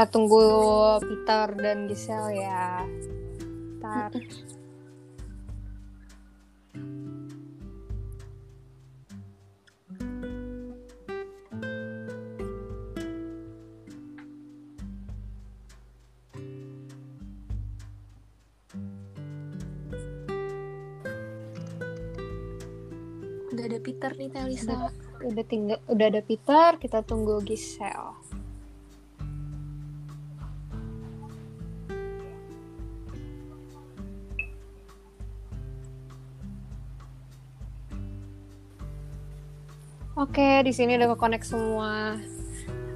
Kita tunggu Peter dan Giselle ya. Ntar. Udah ada Peter nih Teh Lisa. Udah tinggal udah ada Peter, kita tunggu Giselle. Oke, di sini udah ke-connect semua.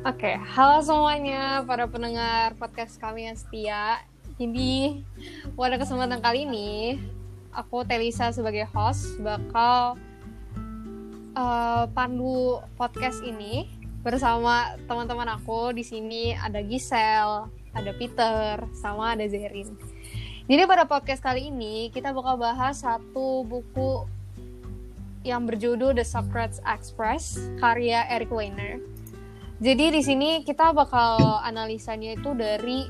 Oke, halo semuanya para pendengar podcast kami yang setia. Jadi, pada kesempatan kali ini, aku Telisa sebagai host bakal uh, pandu podcast ini bersama teman-teman aku di sini ada Giselle, ada Peter, sama ada Zerin. Jadi pada podcast kali ini kita bakal bahas satu buku yang berjudul The Socrates Express karya Eric Weiner. Jadi di sini kita bakal analisanya itu dari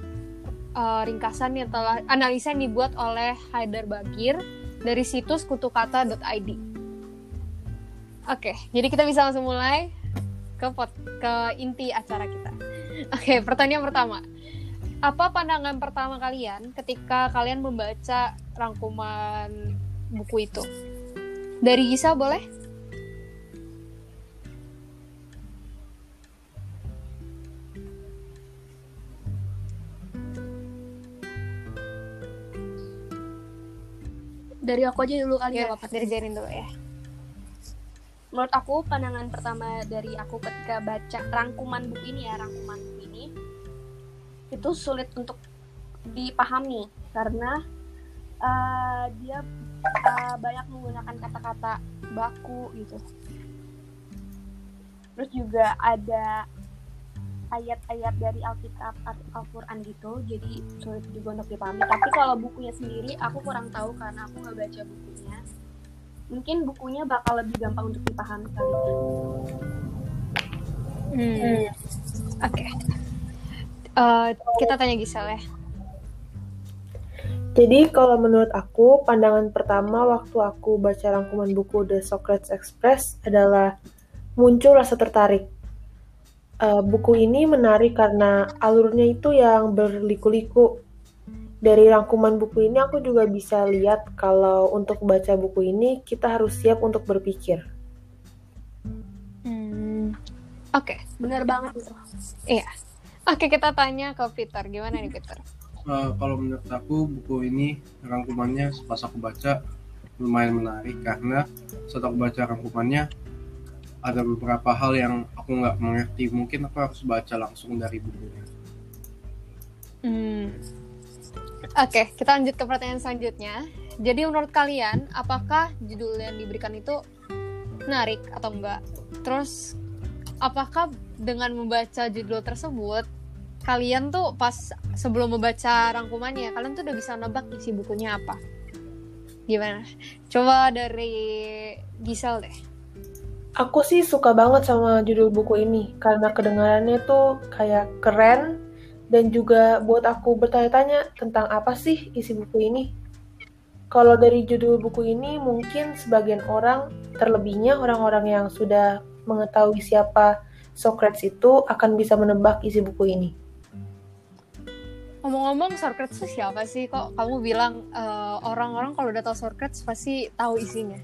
uh, ringkasan yang telah analisa yang dibuat oleh Haidar Bagir dari situs kutukata.id. Oke, jadi kita bisa langsung mulai ke pot, ke inti acara kita. Oke, pertanyaan pertama. Apa pandangan pertama kalian ketika kalian membaca rangkuman buku itu? Dari Gisa boleh? Dari aku aja dulu kali ya, Bapak. dari Zerin dulu ya. Menurut aku pandangan pertama dari aku ketika baca rangkuman buku ini ya, rangkuman buku ini itu sulit untuk dipahami karena uh, dia uh, banyak menggunakan kata-kata baku gitu. Terus juga ada ayat-ayat dari Alkitab Al- Al-Quran gitu, jadi sulit juga untuk dipahami. Tapi kalau bukunya sendiri, aku kurang tahu karena aku nggak baca bukunya. Mungkin bukunya bakal lebih gampang untuk dipahami kali. Hmm. Oke. Eh, kita tanya Gisel ya. Jadi kalau menurut aku, pandangan pertama waktu aku baca rangkuman buku The Socrates Express adalah muncul rasa tertarik. Eh, buku ini menarik karena alurnya itu yang berliku-liku. Dari rangkuman buku ini aku juga bisa lihat kalau untuk baca buku ini kita harus siap untuk berpikir. Hmm. Oke. Bener banget itu. Iya. Oke, kita tanya ke Peter. Gimana nih Peter? Eh, kalau menurut aku buku ini rangkumannya pas aku baca lumayan menarik karena setelah aku baca rangkumannya ada beberapa hal yang aku nggak mengerti mungkin aku harus baca langsung dari bukunya Hmm. Oke, kita lanjut ke pertanyaan selanjutnya. Jadi menurut kalian, apakah judul yang diberikan itu menarik atau enggak? Terus, apakah dengan membaca judul tersebut, kalian tuh pas sebelum membaca rangkumannya, kalian tuh udah bisa nebak isi bukunya apa? Gimana? Coba dari Gisel deh. Aku sih suka banget sama judul buku ini karena kedengarannya tuh kayak keren dan juga buat aku bertanya-tanya tentang apa sih isi buku ini. Kalau dari judul buku ini mungkin sebagian orang, terlebihnya orang-orang yang sudah mengetahui siapa Socrates itu akan bisa menebak isi buku ini. Ngomong-ngomong, Socrates itu siapa sih? Kok kamu bilang eh, orang-orang kalau udah tahu Socrates pasti tahu isinya?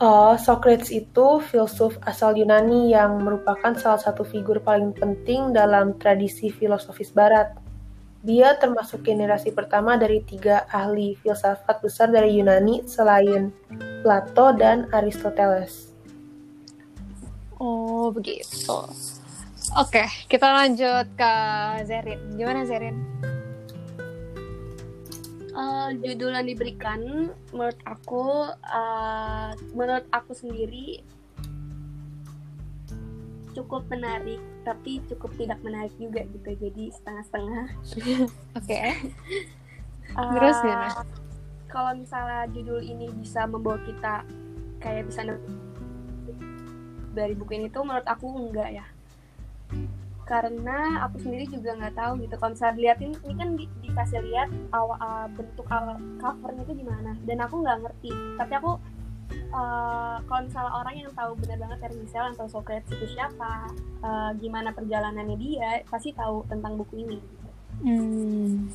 Oh, Socrates itu filsuf asal Yunani yang merupakan salah satu figur paling penting dalam tradisi filosofis Barat. Dia termasuk generasi pertama dari tiga ahli filsafat besar dari Yunani selain Plato dan Aristoteles. Oh, begitu. Oke, kita lanjut ke Zerin. Gimana Zerin? Eh, judul yang diberikan menurut aku eh, menurut aku sendiri cukup menarik tapi cukup tidak menarik juga gitu jadi setengah-setengah Oke. Eh, Terus gimana? kalau misalnya judul ini bisa membawa kita kayak bisa dari buku ini tuh menurut aku enggak ya karena aku sendiri juga nggak tahu gitu kalau misalnya liatin ini kan di, dikasih lihat awal uh, bentuk awal covernya itu gimana dan aku nggak ngerti tapi aku uh, kalau misalnya orang yang tahu benar banget dari Michelle yang tahu Socrates itu siapa uh, gimana perjalanannya dia pasti tahu tentang buku ini Hmm.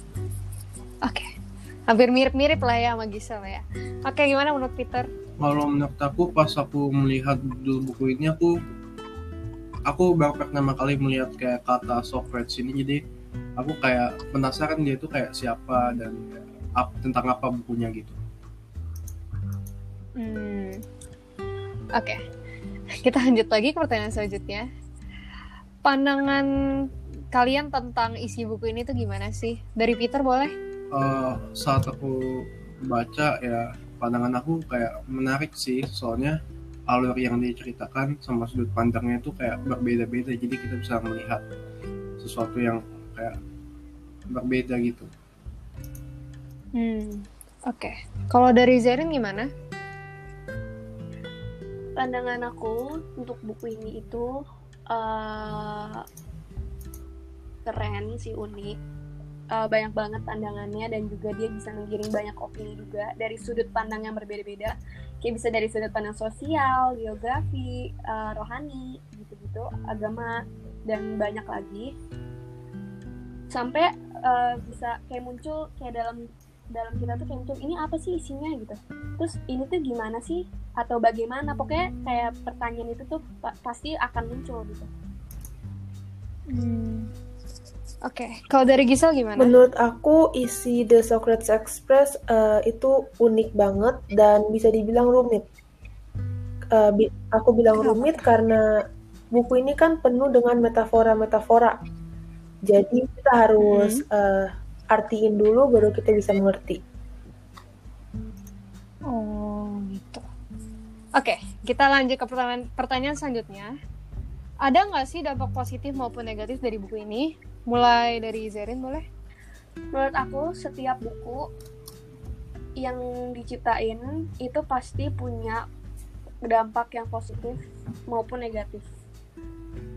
Oke. Hampir mirip-mirip lah ya sama Gisel ya. Oke, gimana menurut Peter? Kalau menurut aku pas aku melihat judul buku ini aku aku baru pertama kali melihat kayak kata Socrates ini jadi aku kayak penasaran dia itu kayak siapa dan ap, tentang apa bukunya gitu. Hmm. Oke. Kita lanjut lagi ke pertanyaan selanjutnya. Pandangan kalian tentang isi buku ini tuh gimana sih? Dari Peter boleh? Uh, saat aku baca ya pandangan aku kayak menarik sih soalnya alur yang diceritakan sama sudut pandangnya itu kayak berbeda-beda jadi kita bisa melihat sesuatu yang kayak berbeda gitu. Hmm. Oke. Okay. Kalau dari Zerin gimana? Pandangan aku untuk buku ini itu uh, keren sih unik uh, banyak banget pandangannya dan juga dia bisa menggiring banyak opini juga dari sudut pandang yang berbeda-beda. Kayak bisa dari sudut pandang sosial geografi uh, rohani gitu-gitu agama dan banyak lagi. Sampai uh, bisa kayak muncul kayak dalam dalam kita tuh kayak muncul ini apa sih isinya? gitu. Terus ini tuh gimana sih? Atau bagaimana? Pokoknya kayak pertanyaan itu tuh pasti akan muncul gitu. Hmm Oke, okay. kalau dari Gisel gimana? Menurut aku isi The Socrates Express uh, itu unik banget dan bisa dibilang rumit. Uh, bi aku bilang Kenapa? rumit karena buku ini kan penuh dengan metafora-metafora. Jadi kita harus hmm. uh, artiin dulu baru kita bisa mengerti. Oh, gitu. Oke, okay, kita lanjut ke pertanyaan, pertanyaan selanjutnya. Ada nggak sih dampak positif maupun negatif dari buku ini? Mulai dari Zerin boleh? Menurut aku setiap buku yang diciptain itu pasti punya dampak yang positif maupun negatif.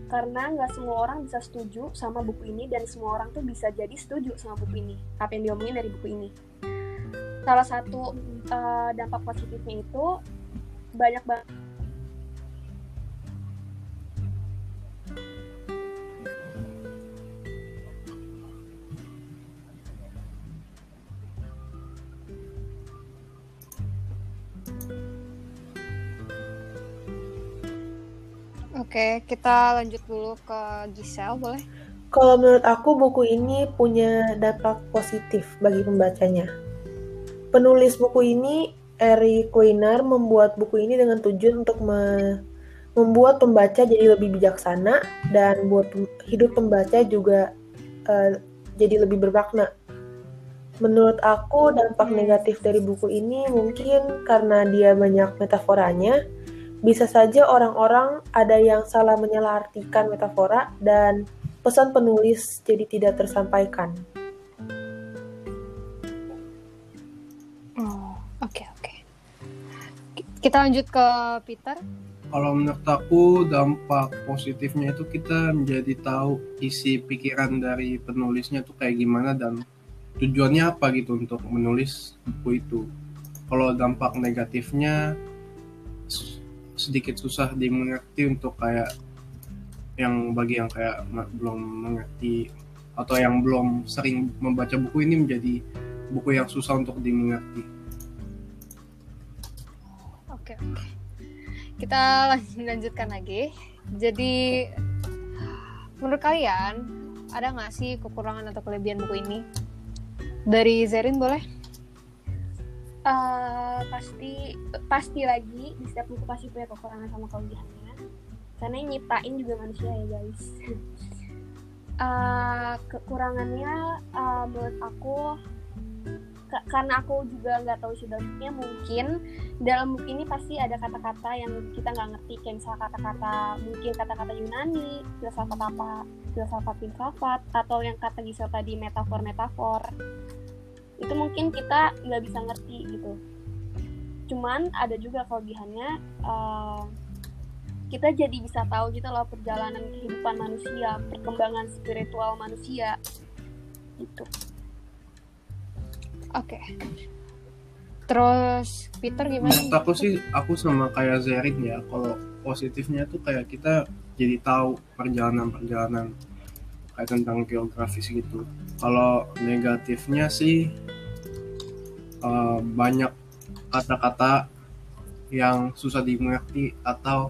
Karena nggak semua orang bisa setuju sama buku ini dan semua orang tuh bisa jadi setuju sama buku ini. Apa yang diomongin dari buku ini. Salah satu uh, dampak positifnya itu banyak banget Oke, kita lanjut dulu ke Giselle, boleh? Kalau menurut aku, buku ini punya dampak positif bagi pembacanya. Penulis buku ini, Eric Weiner, membuat buku ini dengan tujuan untuk me membuat pembaca jadi lebih bijaksana dan buat hidup pembaca juga uh, jadi lebih bermakna. Menurut aku, dampak negatif dari buku ini mungkin karena dia banyak metaforanya, bisa saja orang-orang ada yang salah menyalahartikan metafora dan pesan penulis jadi tidak tersampaikan. Oh, oke okay, oke. Okay. Kita lanjut ke Peter. Kalau menurut aku dampak positifnya itu kita menjadi tahu isi pikiran dari penulisnya tuh kayak gimana dan tujuannya apa gitu untuk menulis buku itu. Kalau dampak negatifnya sedikit susah dimengerti untuk kayak yang bagi yang kayak belum mengerti atau yang belum sering membaca buku ini menjadi buku yang susah untuk dimengerti. Oke. Kita lanjutkan lagi. Jadi menurut kalian ada nggak sih kekurangan atau kelebihan buku ini? Dari Zerin boleh? Uh, pasti pasti lagi di setiap buku pasti punya kekurangan sama kelebihannya. Karena yang nyiptain juga manusia ya guys. Uh, kekurangannya uh, menurut aku karena aku juga nggak tahu dalamnya mungkin dalam buku ini pasti ada kata-kata yang kita nggak ngerti kayak misalnya kata-kata mungkin kata-kata Yunani filsafat apa filsafat filsafat atau yang kata Gisel tadi metafor metafor itu mungkin kita nggak bisa ngerti gitu cuman ada juga kelebihannya uh, kita jadi bisa tahu gitu loh perjalanan kehidupan manusia perkembangan spiritual manusia gitu Oke. Terus Peter gimana? Menurut aku sih aku sama kayak Zerin ya. Kalau positifnya tuh kayak kita jadi tahu perjalanan-perjalanan kayak tentang geografis gitu. Kalau negatifnya sih eh, banyak kata-kata yang susah dimengerti atau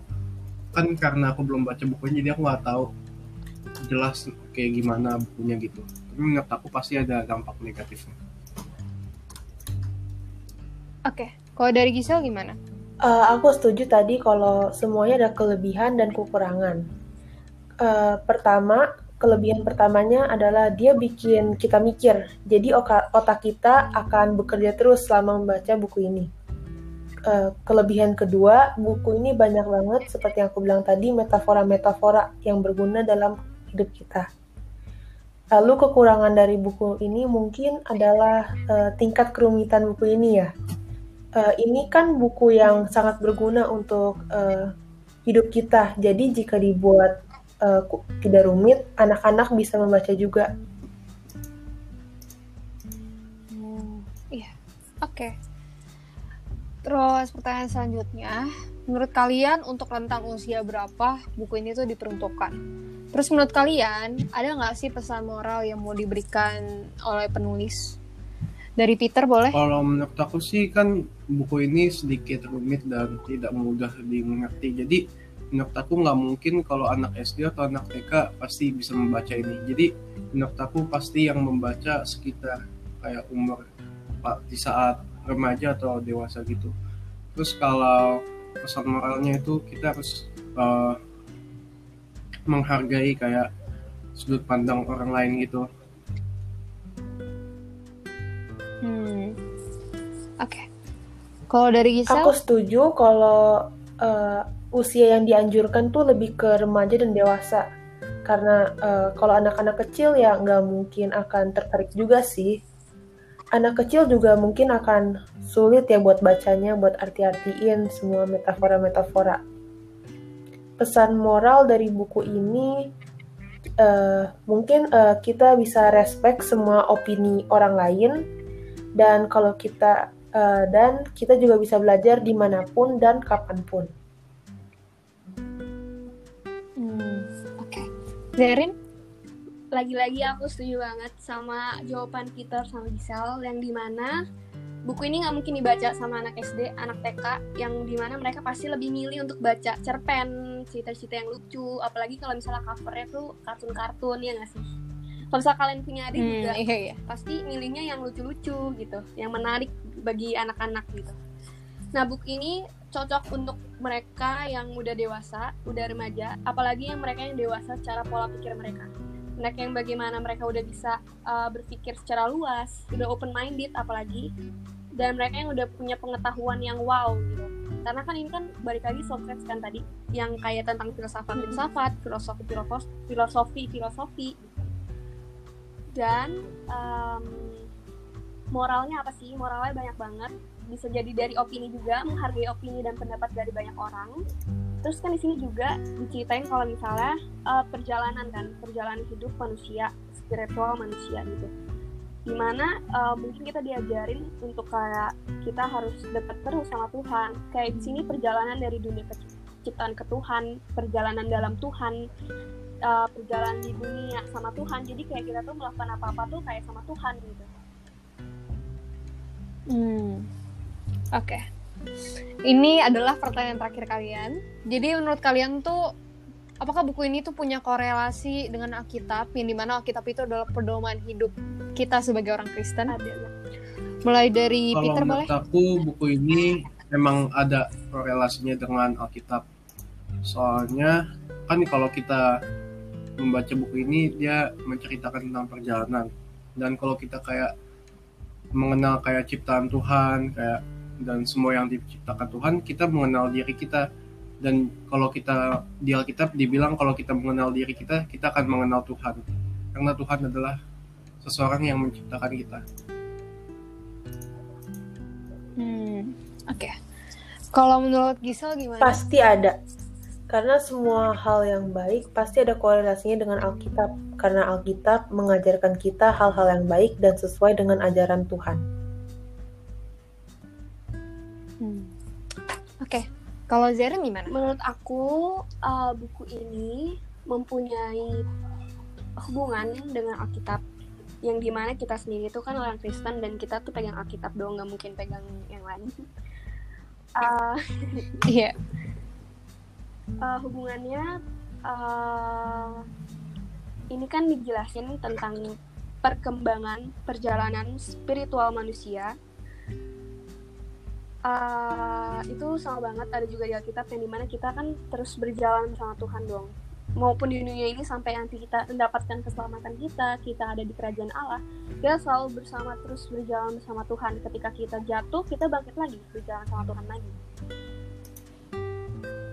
kan karena aku belum baca bukunya jadi aku nggak tahu jelas kayak gimana bukunya gitu. Tapi menurut aku pasti ada dampak negatifnya. Oke. Kalau dari Gisel gimana? Eh, aku setuju tadi kalau semuanya ada kelebihan dan kekurangan. Eh, pertama, kelebihan pertamanya adalah dia bikin kita mikir. Jadi otak kita akan bekerja terus selama membaca buku ini. Eh, kelebihan kedua, buku ini banyak banget seperti yang aku bilang tadi metafora-metafora yang berguna dalam hidup kita. Lalu kekurangan dari buku ini mungkin adalah eh, tingkat kerumitan buku ini ya. Eh, ini kan buku yang sangat berguna untuk eh, hidup kita. Jadi jika dibuat eh, ku- tidak rumit, anak-anak bisa membaca juga. Hmm, iya. Oke. Terus pertanyaan selanjutnya, menurut kalian untuk rentang usia berapa buku ini tuh diperuntukkan? Terus menurut kalian ada nggak sih pesan moral yang mau diberikan oleh penulis? Dari Peter boleh? Kalau menurut aku sih kan buku ini sedikit rumit dan tidak mudah dimengerti. Jadi menurut aku nggak mungkin kalau anak SD atau anak TK pasti bisa membaca ini. Jadi menurut aku pasti yang membaca sekitar kayak umur pak di saat remaja atau dewasa gitu. Terus kalau pesan moralnya itu kita harus eh, menghargai kayak sudut pandang orang lain gitu. Hmm. Oke. Kalau dari Gisel? Aku setuju kalau eh, usia yang dianjurkan tuh lebih ke remaja dan dewasa. Karena eh, kalau anak-anak kecil ya nggak mungkin akan tertarik juga sih. Anak kecil juga mungkin akan sulit ya buat bacanya, buat arti-artiin semua metafora-metafora. Pesan moral dari buku ini eh, mungkin eh, kita bisa respect semua opini orang lain dan kalau kita eh, dan kita juga bisa belajar di mana pun dan kapan pun. Zerin? lagi-lagi aku setuju banget sama jawaban Peter sama Gisel yang di mana buku ini nggak mungkin dibaca sama anak SD, anak TK yang di mana mereka pasti lebih milih untuk baca cerpen, cerita-cerita yang lucu, apalagi kalau misalnya covernya tuh kartun-kartun ya nggak sih? Kalau misalnya kalian punya adik Hmm, juga iya iya. pasti milihnya yang lucu-lucu gitu, yang menarik bagi anak-anak gitu. Nah, buku ini cocok untuk mereka yang udah dewasa, udah remaja, apalagi yang mereka yang dewasa secara pola pikir mereka. Mereka yang bagaimana mereka udah bisa uh, berpikir secara luas, udah open minded apalagi, dan mereka yang udah punya pengetahuan yang wow gitu. Karena kan ini kan balik lagi Socrates kan tadi, yang kayak tentang filsafat-filsafat, filosofi-filosofi, filosofi-filosofi. Dan um, moralnya apa sih? Moralnya banyak banget. Bisa jadi dari opini juga, menghargai opini dan pendapat dari banyak orang. Terus kan di sini juga diceritain kalau misalnya uh, perjalanan kan, perjalanan hidup manusia, spiritual manusia gitu. Di mana uh, mungkin kita diajarin untuk kayak kita harus dekat terus sama Tuhan. Kayak di sini perjalanan dari dunia penciptaan ke Tuhan, perjalanan dalam Tuhan, uh, perjalanan di dunia sama Tuhan. Jadi kayak kita tuh melakukan apa-apa tuh kayak sama Tuhan gitu. Hmm. Oke. Ini adalah pertanyaan terakhir kalian. Jadi menurut kalian tuh apakah buku ini tuh punya korelasi dengan Alkitab yang di mana Alkitab itu adalah pedoman hidup kita sebagai orang Kristen? Ada Mulai dari Kalau Peter boleh? menurut aku buku ini memang ada korelasinya dengan Alkitab. Soalnya kan kalau kita membaca buku ini dia menceritakan tentang perjalanan dan kalau kita kayak mengenal kayak ciptaan Tuhan kayak dan semua yang diciptakan Tuhan kita mengenal diri kita dan kalau kita di Alkitab dibilang kalau kita mengenal diri kita kita akan mengenal Tuhan karena Tuhan adalah seseorang yang menciptakan kita. Hmm. Oke. Kalau menurut Gisel gimana? Pasti ada. Karena semua hal yang baik pasti ada korelasinya dengan Alkitab. Karena Alkitab mengajarkan kita hal-hal yang baik dan sesuai dengan ajaran Tuhan. Hmm. Oke, kalau Zeren gimana? Menurut aku uh, buku ini mempunyai hubungan dengan Alkitab yang di mana kita sendiri itu kan orang Kristen dan kita tuh pegang Alkitab doang nggak mungkin pegang yang lain. Uh, Iya. uh, hubungannya uh, ini kan dijelasin tentang perkembangan perjalanan spiritual manusia uh, itu sama banget. Ada juga di Alkitab yang di mana kita kan terus berjalan bersama Tuhan dong. Maupun di dunia ini sampai nanti kita mendapatkan keselamatan kita kita ada di kerajaan Allah kita selalu bersama terus berjalan bersama Tuhan. Ketika kita jatuh kita bangkit lagi berjalan sama Tuhan lagi.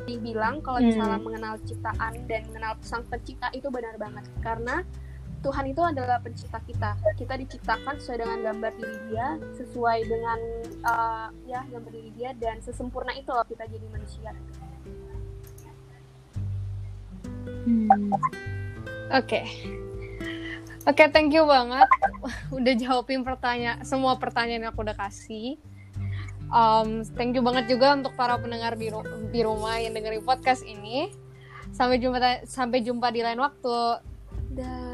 Dibilang kalau Hmm. misalnya mengenal ciptaan dan mengenal sang pencipta itu benar banget. Karena Tuhan itu adalah pencipta kita kita diciptakan sesuai dengan gambar diri dia sesuai dengan uh, ya gambar diri dia dan sesempurna itu loh kita jadi manusia Hmm. Oke. Oke, thank you banget. Udah jawabin pertanyaan semua pertanyaan yang aku udah kasih. Um, thank you banget juga untuk para pendengar di, ru- di rumah yang dengerin podcast ini. Sampai jumpa sampai jumpa di lain waktu. dan